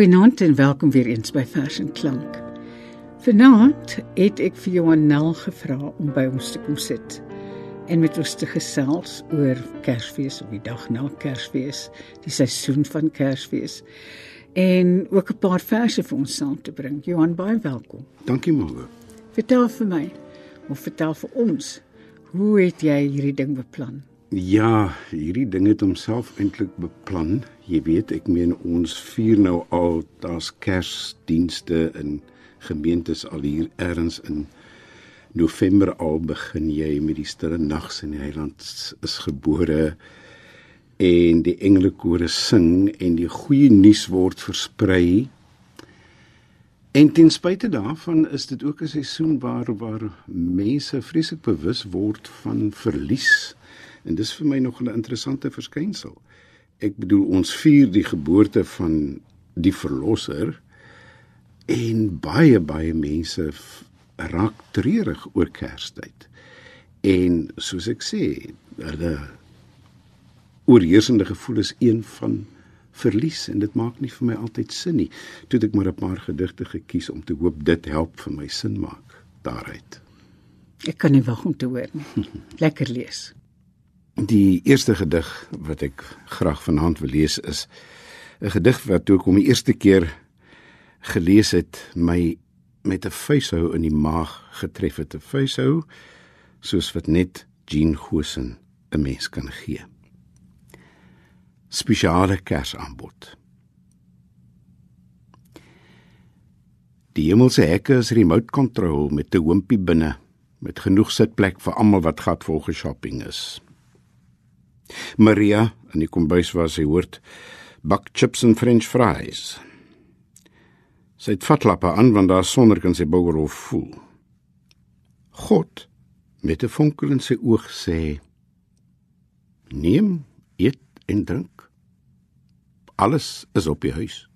Goeienaand en welkom weer eens by Vers en Klank. Vanaand het ek vir Johan Nel gevra om by ons te kom sit en met ons te gesels oor Kersfees of die dag na Kersfees, die seisoen van Kersfees en ook 'n paar verse vir ons saam te bring. Johan, baie welkom. Dankie môre. Vertel vir my of vertel vir ons, hoe het jy hierdie ding beplan? Ja, hierdie ding het homself eintlik beplan. Jy weet, ek meen ons vier nou al daar's Kersdienste in gemeentes al hier ergens in November al begin jy met die stille nags in die heiland is gebore en die engelekore sing en die goeie nuus word versprei. En ten spyte daarvan is dit ook 'n seisoen waar waar mense vreeslik bewus word van verlies En dis vir my nog 'n interessante verskynsel. Ek bedoel ons vier die geboorte van die verlosser en baie baie mense raak treurig oor Kerstyd. En soos ek sê, hulle oorheersende gevoel is een van verlies en dit maak nie vir my altyd sin nie. Toe het ek maar 'n paar gedigte gekies om te hoop dit help vir my sin maak daaruit. Ek kan nie wag om te hoor nie. Lekker lees. Die eerste gedig wat ek graag vanaand wil lees is 'n gedig wat toe ek hom die eerste keer gelees het, my met 'n vuishou in die maag getref het, 'n vuishou soos wat net Jean Gosen 'n mens kan gee. Spesiale kersaanbod. Die hemelse hekke is remote control met 'n hoompie binne met genoeg sitplek vir almal wat gat vol geshopping is. Maria in die kombuis waar sy hoort bak chips en french fries. Sy het vatlappe aan want daar sonder kan sy bougerhof voel. God met 'n vonkel in sy oog sê: "Neem, eet en drink. Alles is op die huis.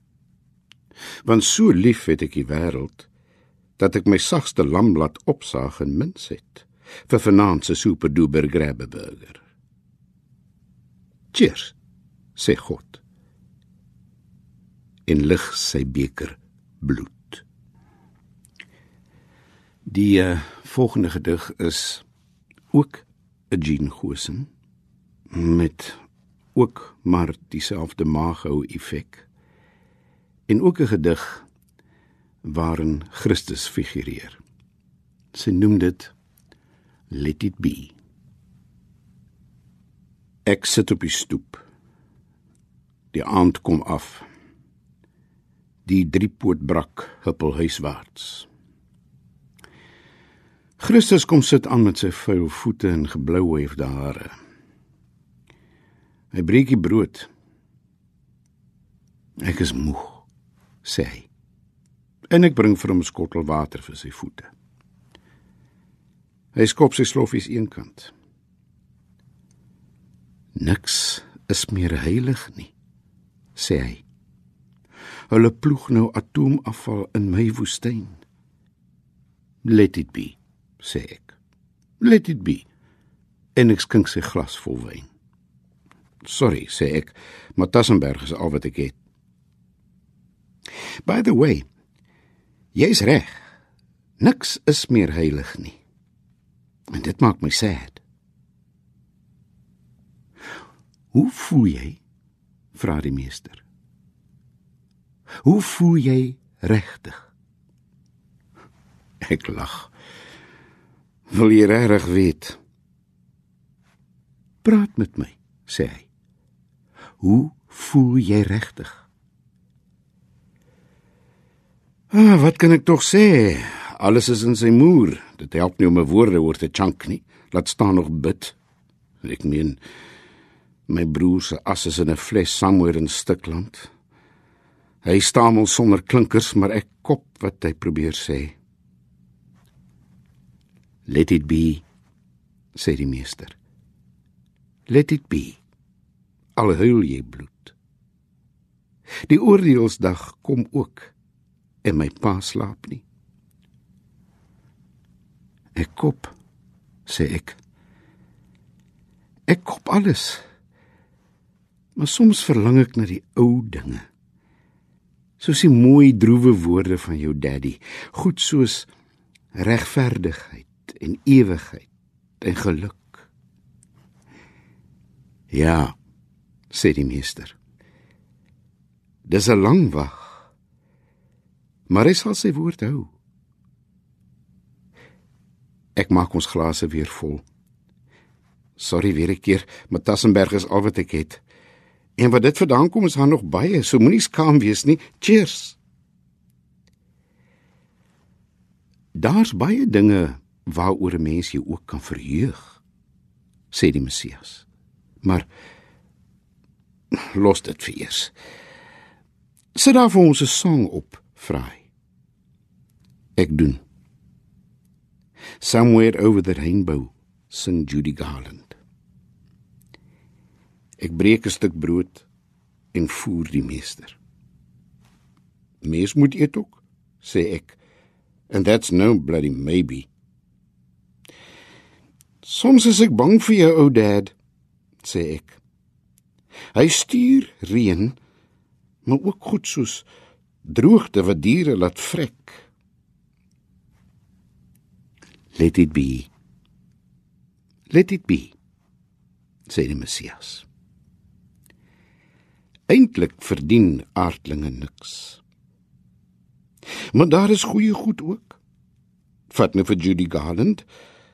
Want so lief het ek die wêreld dat ek my sagste lam laat opsaag en mins het vir vanaand se super duper grabbe burger." Cheers, sê God. En lig sy beker bloed. Die uh, volgende gedig is ook 'n Jean Gosen met ook maar dieselfde maaghou effek. En ook 'n gedig waarin Christus figureer. Sy noem dit Let it be. Ek sit op die stoep. Die aand kom af. Die driepoot brak huppel huiswaarts. Christus kom sit aan met sy vuil voete en geblou hefde hare. Hy breek die brood. Ek is moeg, sê hy. En ek bring vir hom 'n skottel water vir sy voete. Hy skop sy sloffies eenkant. Niks is meer heilig nie, sê hy. Hulle ploeg nou atoomafval in my woestyn. Let it be, sê ek. Let it be. En ek skink sy glas vol wyn. Sorry, sê ek, maar Tassenberg is al wat ek het. By the way, jy's reg. Niks is meer heilig nie. En dit maak my sad. Hoe voel jy? vra die meester. Hoe voel jy regtig? Ek lag. Wil jy regtig weet? Praat met my, sê hy. Hoe voel jy regtig? Ah, wat kan ek tog sê? Alles is in sy moer. Dit help nie om 'n woorde oor te chunk nie. Laat staan nog bid. Ek meen My broer se as is in 'n fles somewhere in Stikland. Hy stamel sonder klinkers, maar ek kop wat hy probeer sê. Let it be, sê die meester. Let it be. Al huil jy bloed. Die oordeelsdag kom ook en my pa slaap nie. Ek kop, sê ek. Ek kop alles. Maar soms verlang ek na die ou dinge. Soos die mooi droewe woorde van jou daddy, goed soos regverdigheid en ewigheid en geluk. Ja, sê die meester. Dis 'n lang wag. Maar hy sal sy woord hou. Ek maak ons glase weer vol. Sorry weer 'n keer, maar Tassenberg is al wat ek het. En wat dit vandaan kom is daar nog baie, so moenie skaam wees nie. Cheers. Daar's baie dinge waaroor 'n mens jou ook kan verheug, sê die Messias. Maar los dit vir eers. Sit daar vir ons 'n sang op, vra hy. Ek doen. Somewhere over the rainbow, sing Judy Garland. Ek breek 'n stuk brood en voer die meester. Mens moet eet ook, sê ek. And that's no bloody maybe. Soms is ek bang vir jou ou dad, sê ek. Hy stuur reën, maar ook goed soos droogte wat diere laat vrek. Let it be. Let it be. sê die Messias. Eintlik verdien aardlinge niks. Maar daar is goeie goed ook. Vat nou vir Judy Garland,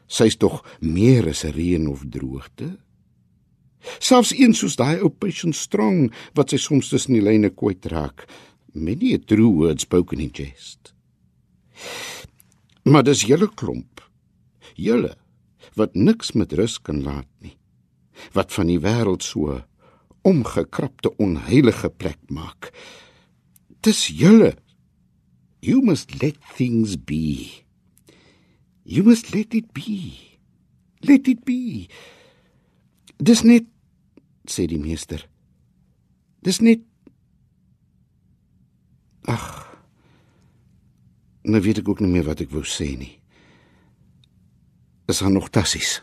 sy's tog meer as reën of droogte. Selfs een soos daai ou Patient Strong wat sy soms tussen die lyne kwyt raak. Many a true word spoken in jest. Maar dis julle klomp. Julle wat niks met rus kan laat nie. Wat van die wêreld so omgekrapte onheilige plek maak. Dis julle. You must let things be. You must let it be. Let it be. Dis net sê die meester. Dis net Ag. Nou weet ek ook nie meer wat ek wou sê nie. Is daar nog tassies?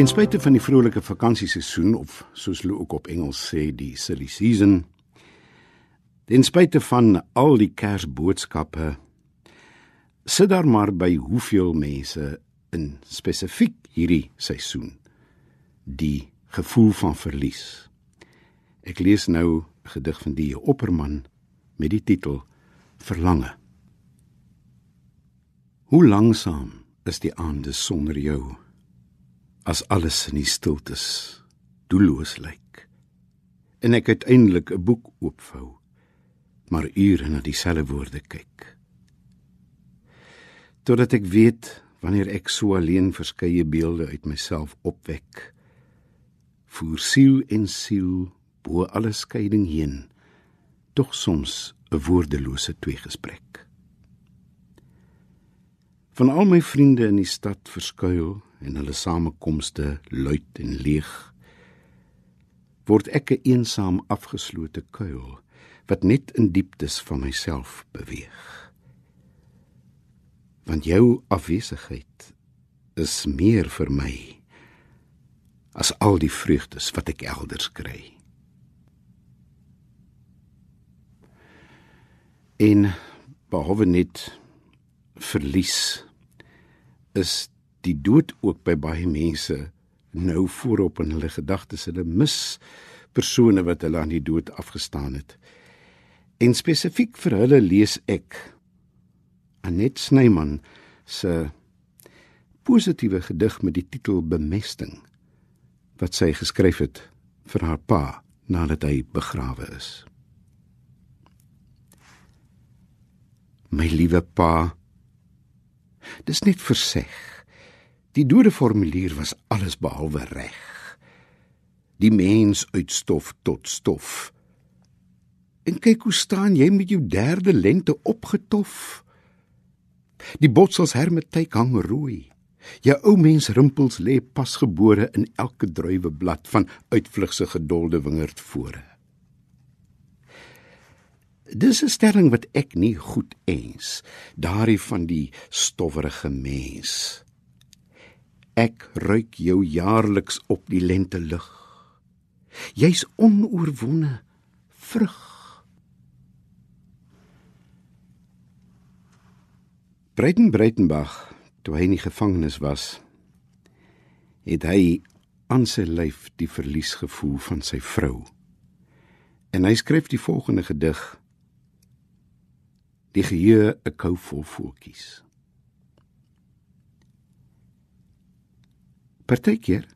Ten spyte van die vrolike vakansieseisoen of soos hulle ook op Engels sê die silly season, ten spyte van al die Kersboodskappe, sit daar maar by hoeveel mense in spesifiek hierdie seisoen die gevoel van verlies. Ek lees nou 'n gedig van die Opperman met die titel Verlange. Hoe langsam is die aande sonder jou? As alles in die stiltes doelloos lyk. En ek uiteindelik 'n boek oopvou maar ure na dieselfde woorde kyk. Totdat ek weet wanneer ek so alleen verskeie beelde uit myself opwek voer siel en siel bo alle skeiding heen tog soms 'n woordelose tweegesprek. Van al my vriende in die stad verskuil en hulle samekomste luid en leeg word ek 'n eensaam afgeslote kuil wat net in dieptes van myself beweeg. Want jou afwesigheid is meer vir my as al die vreugdes wat ek elders kry. En behalwe net verlies is die dood ook by baie mense nou voorop in hulle gedagtes. Hulle mis persone wat hulle aan die dood afgestaan het. En spesifiek vir hulle lees ek Anet Snyman se positiewe gedig met die titel Bemesting wat sy geskryf het vir haar pa nadat hy begrawe is. My liewe pa, dis net verseg Die dodeformulier was alles behalwe reg. Die mens uit stof tot stof. En kyk hoe staan jy met jou derde lente opgetof. Die botsels hermetyk hang rooi. Jou ou mens rimpels lê pasgebore in elke druiweblad van uitvlugse gedolde wingerd fore. Dis 'n stelling wat ek nie goed eens, daardie van die stowwerige mens. Ek ruik jou jaarliks op die lente lug. Jy's onoorwonne vrug. Breiten Breitenbach, toe hy in die gevangenis was, het hy aan sy lyf die verlies gevoel van sy vrou. En hy skryf die volgende gedig: Die geheue 'n kou vol voeltjies. Partykeer.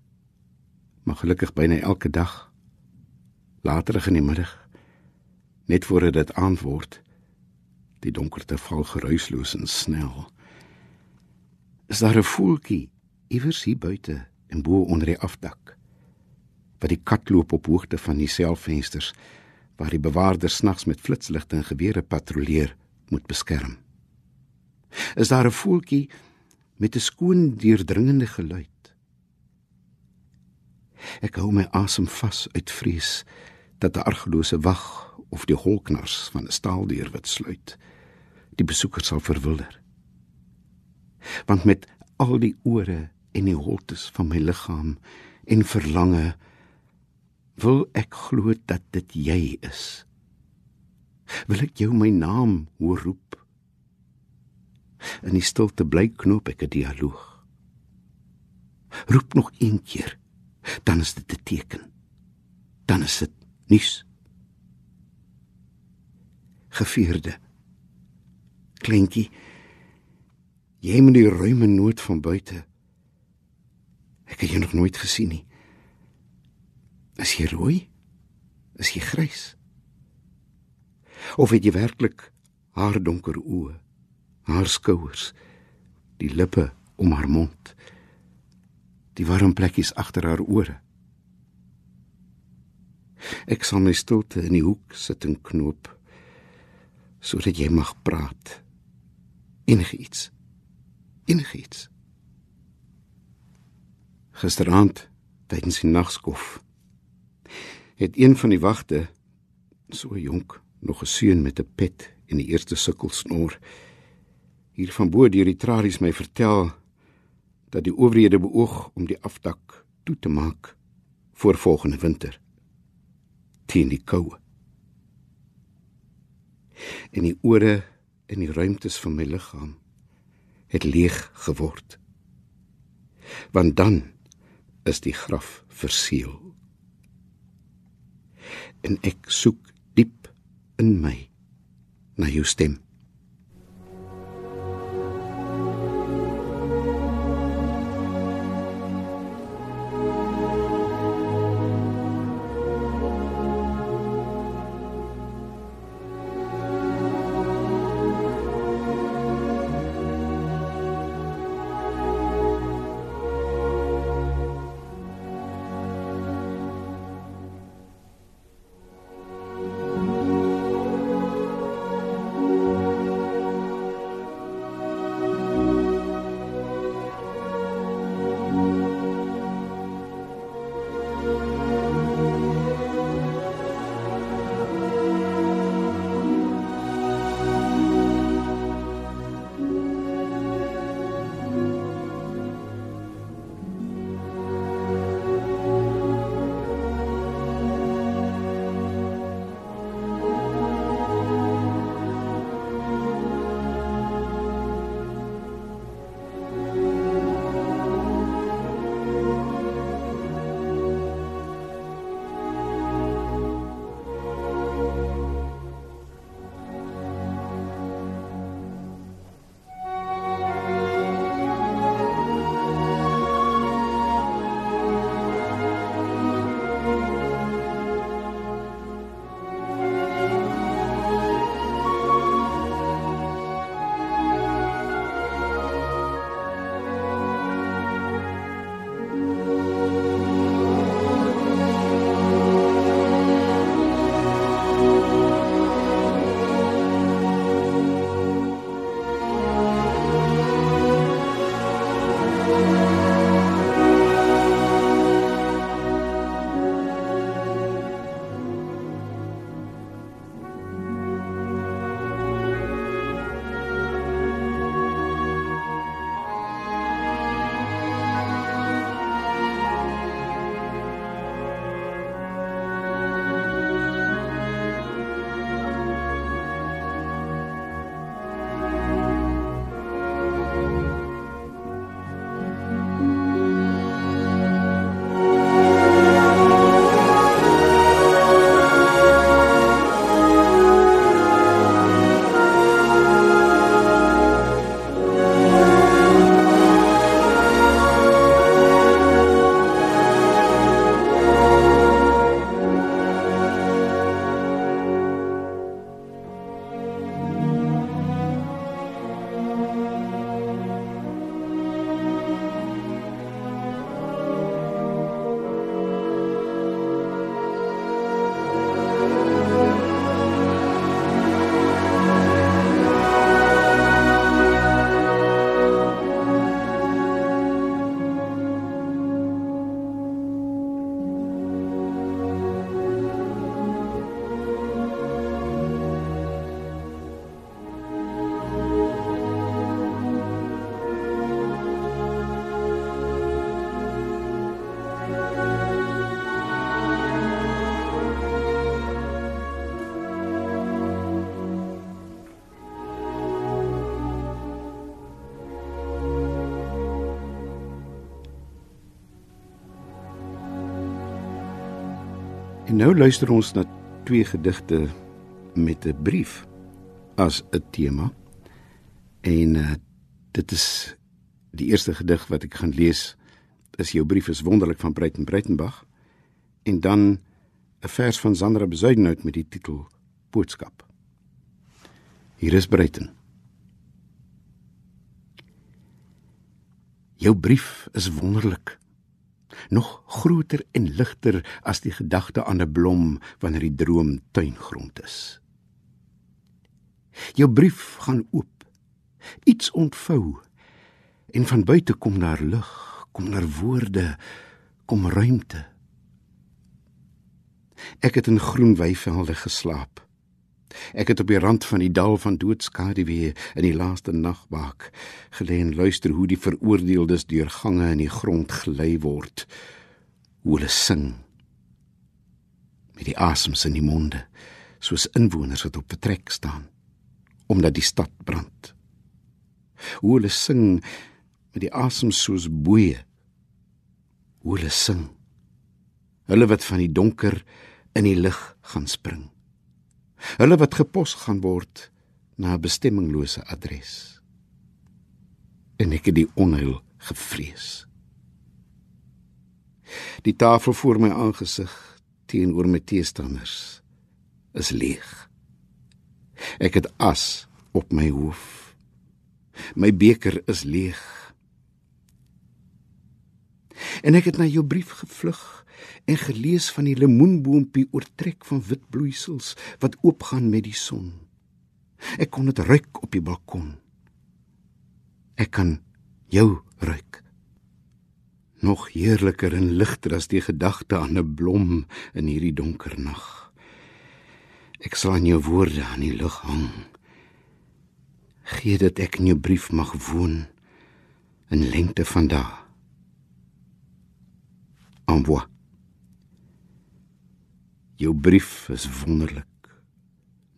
Maar gelukkig byna elke dag. Later in die middag. Net voor dit aand word. Die donkerte val geruisloos en snel. Is daar 'n voeltjie iewers hier buite en bo onder die afdak? Wat die kat loop op hoogte van die selfvensters waar die bewaarders nags met flitsligte en gewere patrolleer moet beskerm. Is daar 'n voeltjie met 'n skoon deurdringende geluid Ek hou my asem vas uit vrees dat 'n argelose wag of die holknars van 'n staaldeur wat sluit die besoeker sal verwilder. Want met al die ore en die holtes van my liggaam en verlange wil ek glo dat dit jy is. Wil ek jou my naam hoor roep? In die stilte bly knoop ek 'n dialoog. Roep nog een keer dan is dit 'n teken. Dan is dit nuus. Gevierde. Kleintjie. Jy moet die ruime noot van buite. Ek het jou nog nooit gesien nie. Is jy rooi? Is jy grys? Of het jy werklik haar donker oë, haar skouers, die lippe om haar mond? Die warm plekkies agter haar ore. Ek sal my stilte in die hoek sit en knoop sodat jy mag praat. Enige iets. Enige iets. Gisteraand tydens die nagskof het een van die wagte so jonk nog 'n seun met 'n pet in die eerste sukkelsnoor hier van bo deur die tralies my vertel dat die owerhede beoog om die afdak toe te maak voor volgende winter teen die koue. En die ore en die ruimtes van my liggaam het leeg geword. Want dan is die graf verseël. En ek soek diep in my na jou stem. En nou luister ons na twee gedigte met 'n brief as 'n tema. En uh, dit is die eerste gedig wat ek gaan lees. Is jou brief is wonderlik van Breiten Breitenbach. En dan 'n vers van Sandra Bezuidenhout met die titel Boodskap. Hier is Breiten. Jou brief is wonderlik nog groter en ligter as die gedagte aan 'n blom wanneer die droom tuingrond is. Jou brief gaan oop. Iets ontvou en van buite kom daar lig, kom daar woorde, kom ruimte. Ek het in groen weivelde geslaap. Ek het op die rand van die dal van doodskaduwee in die laaste nagbaak gelê en luister hoe die veroordeeldes deur gange in die grond gelei word. Hoe hulle sing met die asems in die monde soos inwoners wat op betrek staan omdat die stad brand. Hoe hulle sing met die asems soos boeye. Hoe hulle sing. Hulle wat van die donker in die lig gaan spring. Hulle wat gepos gaan word na 'n bestemminglose adres. En ek het die onheil gevrees. Die tafel voor my aangesig teenoor my teestanders is leeg. Ek het as op my hoof. My beker is leeg. En ek het na jou brief gevlug en gelees van die lemoenboompie oortrek van wit bloeisels wat oopgaan met die son. Ek kon dit ruik op die balkon. Ek kan jou ruik. Nog heerliker en ligter as die gedagte aan 'n blom in hierdie donker nag. Ek sal aan jou woorde aan die lug hang. Gee dat ek in jou brief mag woon in lengte van dae. Envoie Jou brief is wonderlik.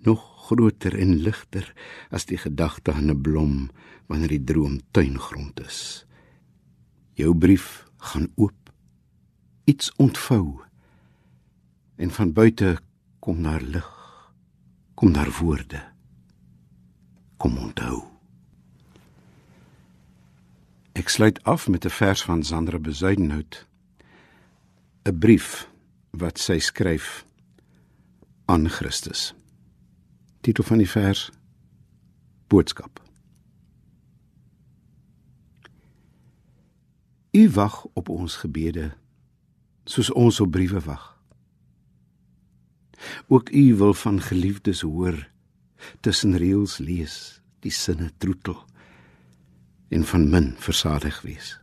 Nog groter en ligter as die gedagte aan 'n blom wanneer die droom tuingrond is. Jou brief gaan oop. Iets ontvou. En van buite kom daar lig. Kom daar woorde. Kom onthou. Ek sluit af met 'n vers van Sandra Bezuidenhout. 'n Brief wat sy skryf aan Christus. Titel van die vers Boodskap. U wag op ons gebede soos ons op briewe wag. Ook u wil van geliefdes hoor tussen reëls lees, die sinne troetel en van min versadig wees.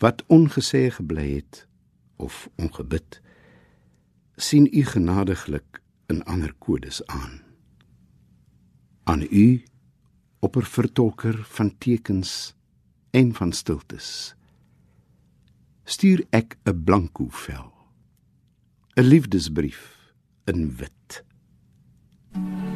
Wat ongesê gebly het of ongebid sien u genadiglik in ander kodes aan. Aan u oppervertolker van tekens en van stiltes. Stuur ek 'n blanko vel. 'n Liefdesbrief in wit. thank you